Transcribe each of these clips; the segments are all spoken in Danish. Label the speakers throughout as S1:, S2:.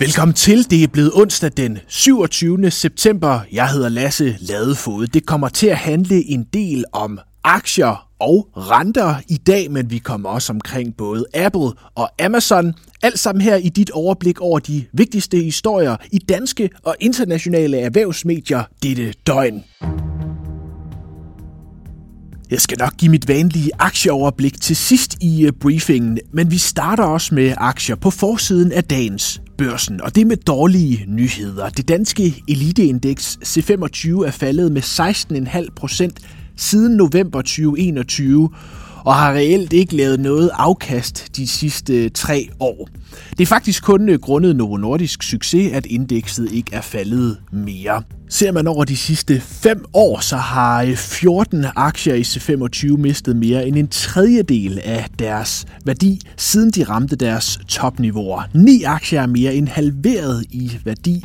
S1: Velkommen til. Det er blevet onsdag den 27. september. Jeg hedder Lasse Ladefod. Det kommer til at handle en del om aktier og renter i dag, men vi kommer også omkring både Apple og Amazon. Alt sammen her i dit overblik over de vigtigste historier i danske og internationale erhvervsmedier dette døgn. Jeg skal nok give mit vanlige aktieoverblik til sidst i øh, briefingen, men vi starter også med aktier på forsiden af dagens børsen, og det med dårlige nyheder. Det danske eliteindeks C25 er faldet med 16,5 procent siden november 2021, og har reelt ikke lavet noget afkast de sidste tre år. Det er faktisk kun øh, grundet Novo Nordisk succes, at indekset ikke er faldet mere. Ser man over de sidste 5 år, så har øh, 14 aktier i C25 mistet mere end en tredjedel af deres værdi, siden de ramte deres topniveauer. Ni aktier er mere end halveret i værdi,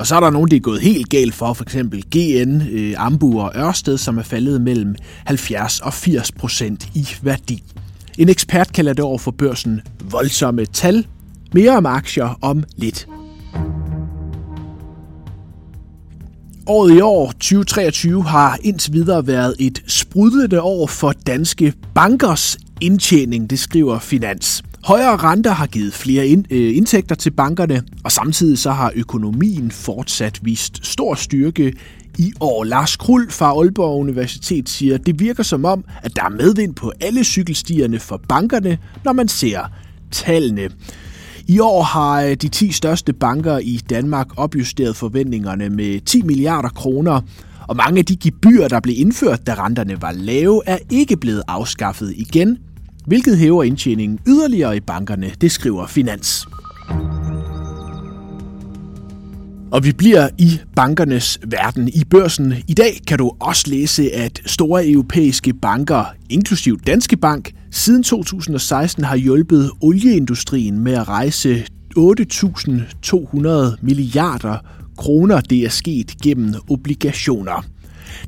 S1: og så er der nogen, det er gået helt galt for, for eksempel GN, øh, Ambu og Ørsted, som er faldet mellem 70 og 80 procent i værdi. En ekspert kalder det over for børsen voldsomme tal. Mere om aktier om lidt. Året i år, 2023, har indtil videre været et sprudlende år for danske bankers indtjening, det skriver Finans. Højere renter har givet flere øh, indtægter til bankerne, og samtidig så har økonomien fortsat vist stor styrke i år. Lars Krul fra Aalborg Universitet siger, at det virker som om, at der er medvind på alle cykelstierne for bankerne, når man ser tallene. I år har øh, de 10 største banker i Danmark opjusteret forventningerne med 10 milliarder kroner, og mange af de gebyrer, der blev indført, da renterne var lave, er ikke blevet afskaffet igen, hvilket hæver indtjeningen yderligere i bankerne, det skriver Finans. Og vi bliver i bankernes verden. I børsen i dag kan du også læse, at store europæiske banker, inklusiv Danske Bank, siden 2016 har hjulpet olieindustrien med at rejse 8.200 milliarder kroner. Det er sket gennem obligationer.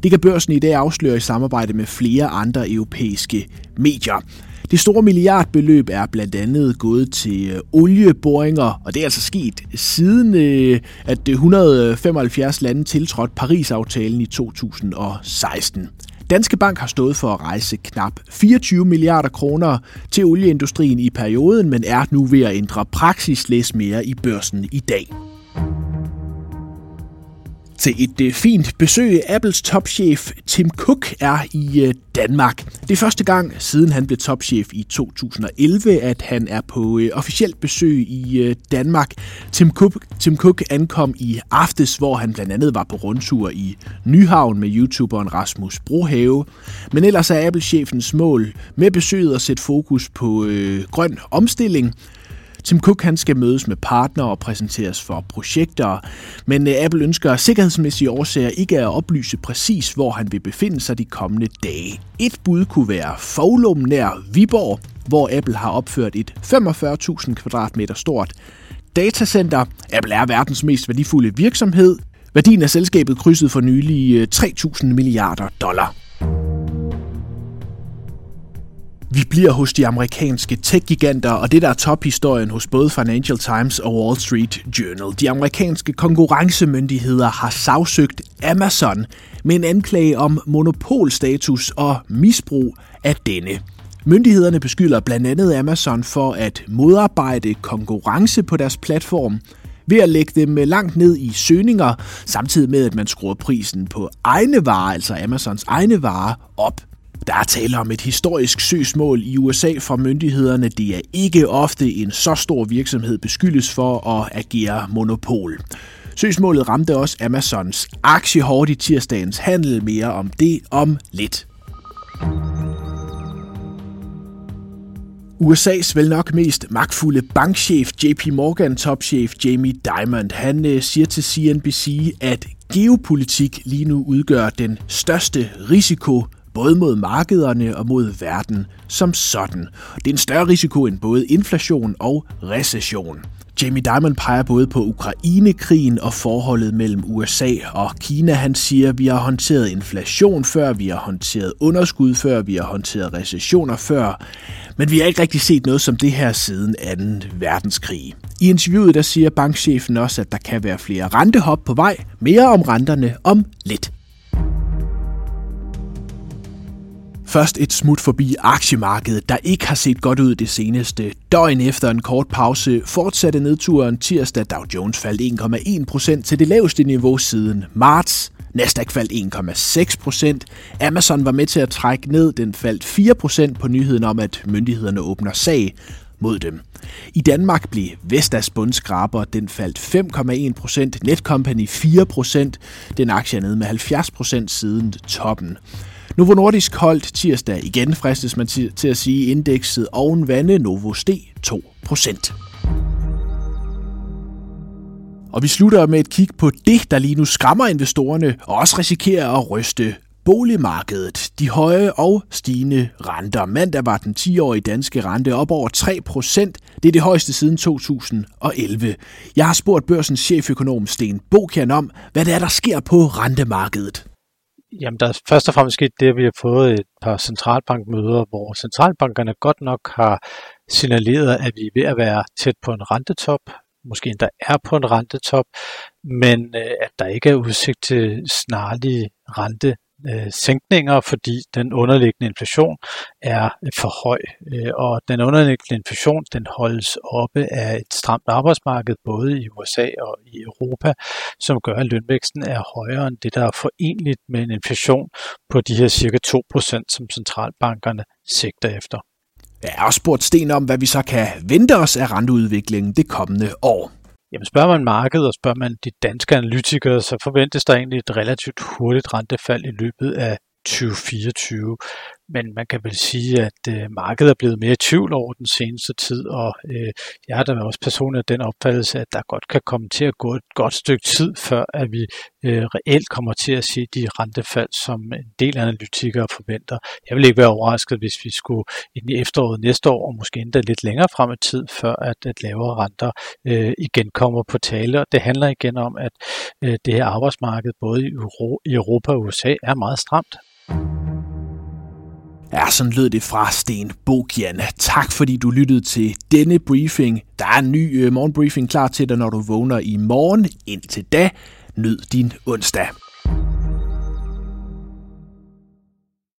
S1: Det kan børsen i dag afsløre i samarbejde med flere andre europæiske medier. Det store milliardbeløb er blandt andet gået til øh, olieboringer, og det er altså sket siden, øh, at øh, 175 lande tiltrådte Paris-aftalen i 2016. Danske Bank har stået for at rejse knap 24 milliarder kroner til olieindustrien i perioden, men er nu ved at ændre praksis, læs mere i børsen i dag til et øh, fint besøg. Apples topchef Tim Cook er i øh, Danmark. Det er første gang, siden han blev topchef i 2011, at han er på øh, officielt besøg i Danmark. Tim Cook, Tim Cook ankom i aftes, hvor han blandt andet var på rundtur i Nyhavn med YouTuberen Rasmus Brohave. Men ellers er Apple-chefens mål med besøget at sætte fokus på øh, grøn omstilling, Tim Cook han skal mødes med partnere og præsenteres for projekter, men øh, Apple ønsker af sikkerhedsmæssige årsager ikke at oplyse præcis, hvor han vil befinde sig de kommende dage. Et bud kunne være Foglum nær Viborg, hvor Apple har opført et 45.000 kvadratmeter stort datacenter. Apple er verdens mest værdifulde virksomhed. Værdien af selskabet krydsede for nylig øh, 3.000 milliarder dollar. Vi bliver hos de amerikanske tech-giganter, og det der er tophistorien hos både Financial Times og Wall Street Journal. De amerikanske konkurrencemyndigheder har sagsøgt Amazon med en anklage om monopolstatus og misbrug af denne. Myndighederne beskylder blandt andet Amazon for at modarbejde konkurrence på deres platform, ved at lægge dem langt ned i søgninger, samtidig med at man skruer prisen på egne varer, altså Amazons egne varer, op. Der er tale om et historisk søgsmål i USA fra myndighederne. Det er ikke ofte en så stor virksomhed beskyldes for at agere monopol. Søgsmålet ramte også Amazons aktiehårdt i tirsdagens handel. Mere om det om lidt. USA's vel nok mest magtfulde bankchef JP Morgan topchef Jamie Dimon, han øh, siger til CNBC, at geopolitik lige nu udgør den største risiko både mod markederne og mod verden som sådan. Det er en større risiko end både inflation og recession. Jamie Dimon peger både på Ukrainekrigen og forholdet mellem USA og Kina. Han siger, at vi har håndteret inflation før, vi har håndteret underskud før, vi har håndteret recessioner før, men vi har ikke rigtig set noget som det her siden 2. verdenskrig. I interviewet der siger bankchefen også, at der kan være flere rentehop på vej. Mere om renterne om lidt. Først et smut forbi aktiemarkedet, der ikke har set godt ud det seneste. Døgn efter en kort pause fortsatte nedturen tirsdag. Dow Jones faldt 1,1% til det laveste niveau siden marts. Nasdaq faldt 1,6%. Amazon var med til at trække ned. Den faldt 4% på nyheden om, at myndighederne åbner sag mod dem. I Danmark blev Vestas bundskraber, den faldt 5,1%, Netcompany 4%, den aktie er nede med 70% siden toppen. Novo Nordisk holdt tirsdag igen, fristes man til at sige, indekset oven vande Novo steg 2%. Og vi slutter med et kig på det, der lige nu skræmmer investorerne og også risikerer at ryste boligmarkedet. De høje og stigende renter. Mandag var den 10-årige danske rente op over 3 procent. Det er det højeste siden 2011. Jeg har spurgt børsens cheføkonom Sten Bokian om, hvad det er, der sker på rentemarkedet.
S2: Jamen, der er først og fremmest sket det, at vi har fået et par centralbankmøder, hvor centralbankerne godt nok har signaleret, at vi er ved at være tæt på en rentetop måske endda er på en rentetop, men øh, at der ikke er udsigt til snarlige rente øh, sænkninger, fordi den underliggende inflation er for høj. Øh, og den underliggende inflation den holdes oppe af et stramt arbejdsmarked, både i USA og i Europa, som gør, at lønvæksten er højere end det, der er forenligt med en inflation på de her cirka 2%, som centralbankerne sigter efter.
S1: Jeg har også spurgt Sten om, hvad vi så kan vente os af renteudviklingen det kommende år.
S2: Jamen spørger man markedet og spørger man de danske analytikere, så forventes der egentlig et relativt hurtigt rentefald i løbet af 2024. Men man kan vel sige, at øh, markedet er blevet mere i tvivl over den seneste tid, og øh, jeg har da også personligt den opfattelse, at der godt kan komme til at gå et godt stykke tid, før at vi øh, reelt kommer til at se de rentefald, som en del analytikere forventer. Jeg vil ikke være overrasket, hvis vi skulle ind i efteråret næste år, og måske endda lidt længere frem i tid, før at, at lavere renter øh, igen kommer på tale. Og det handler igen om, at øh, det her arbejdsmarked, både i, Europa og USA, er meget stramt.
S1: Ja, sådan lød det fra Sten Bogian. Tak fordi du lyttede til denne briefing. Der er en ny øh, morgenbriefing klar til dig, når du vågner i morgen. Indtil da, nyd din onsdag.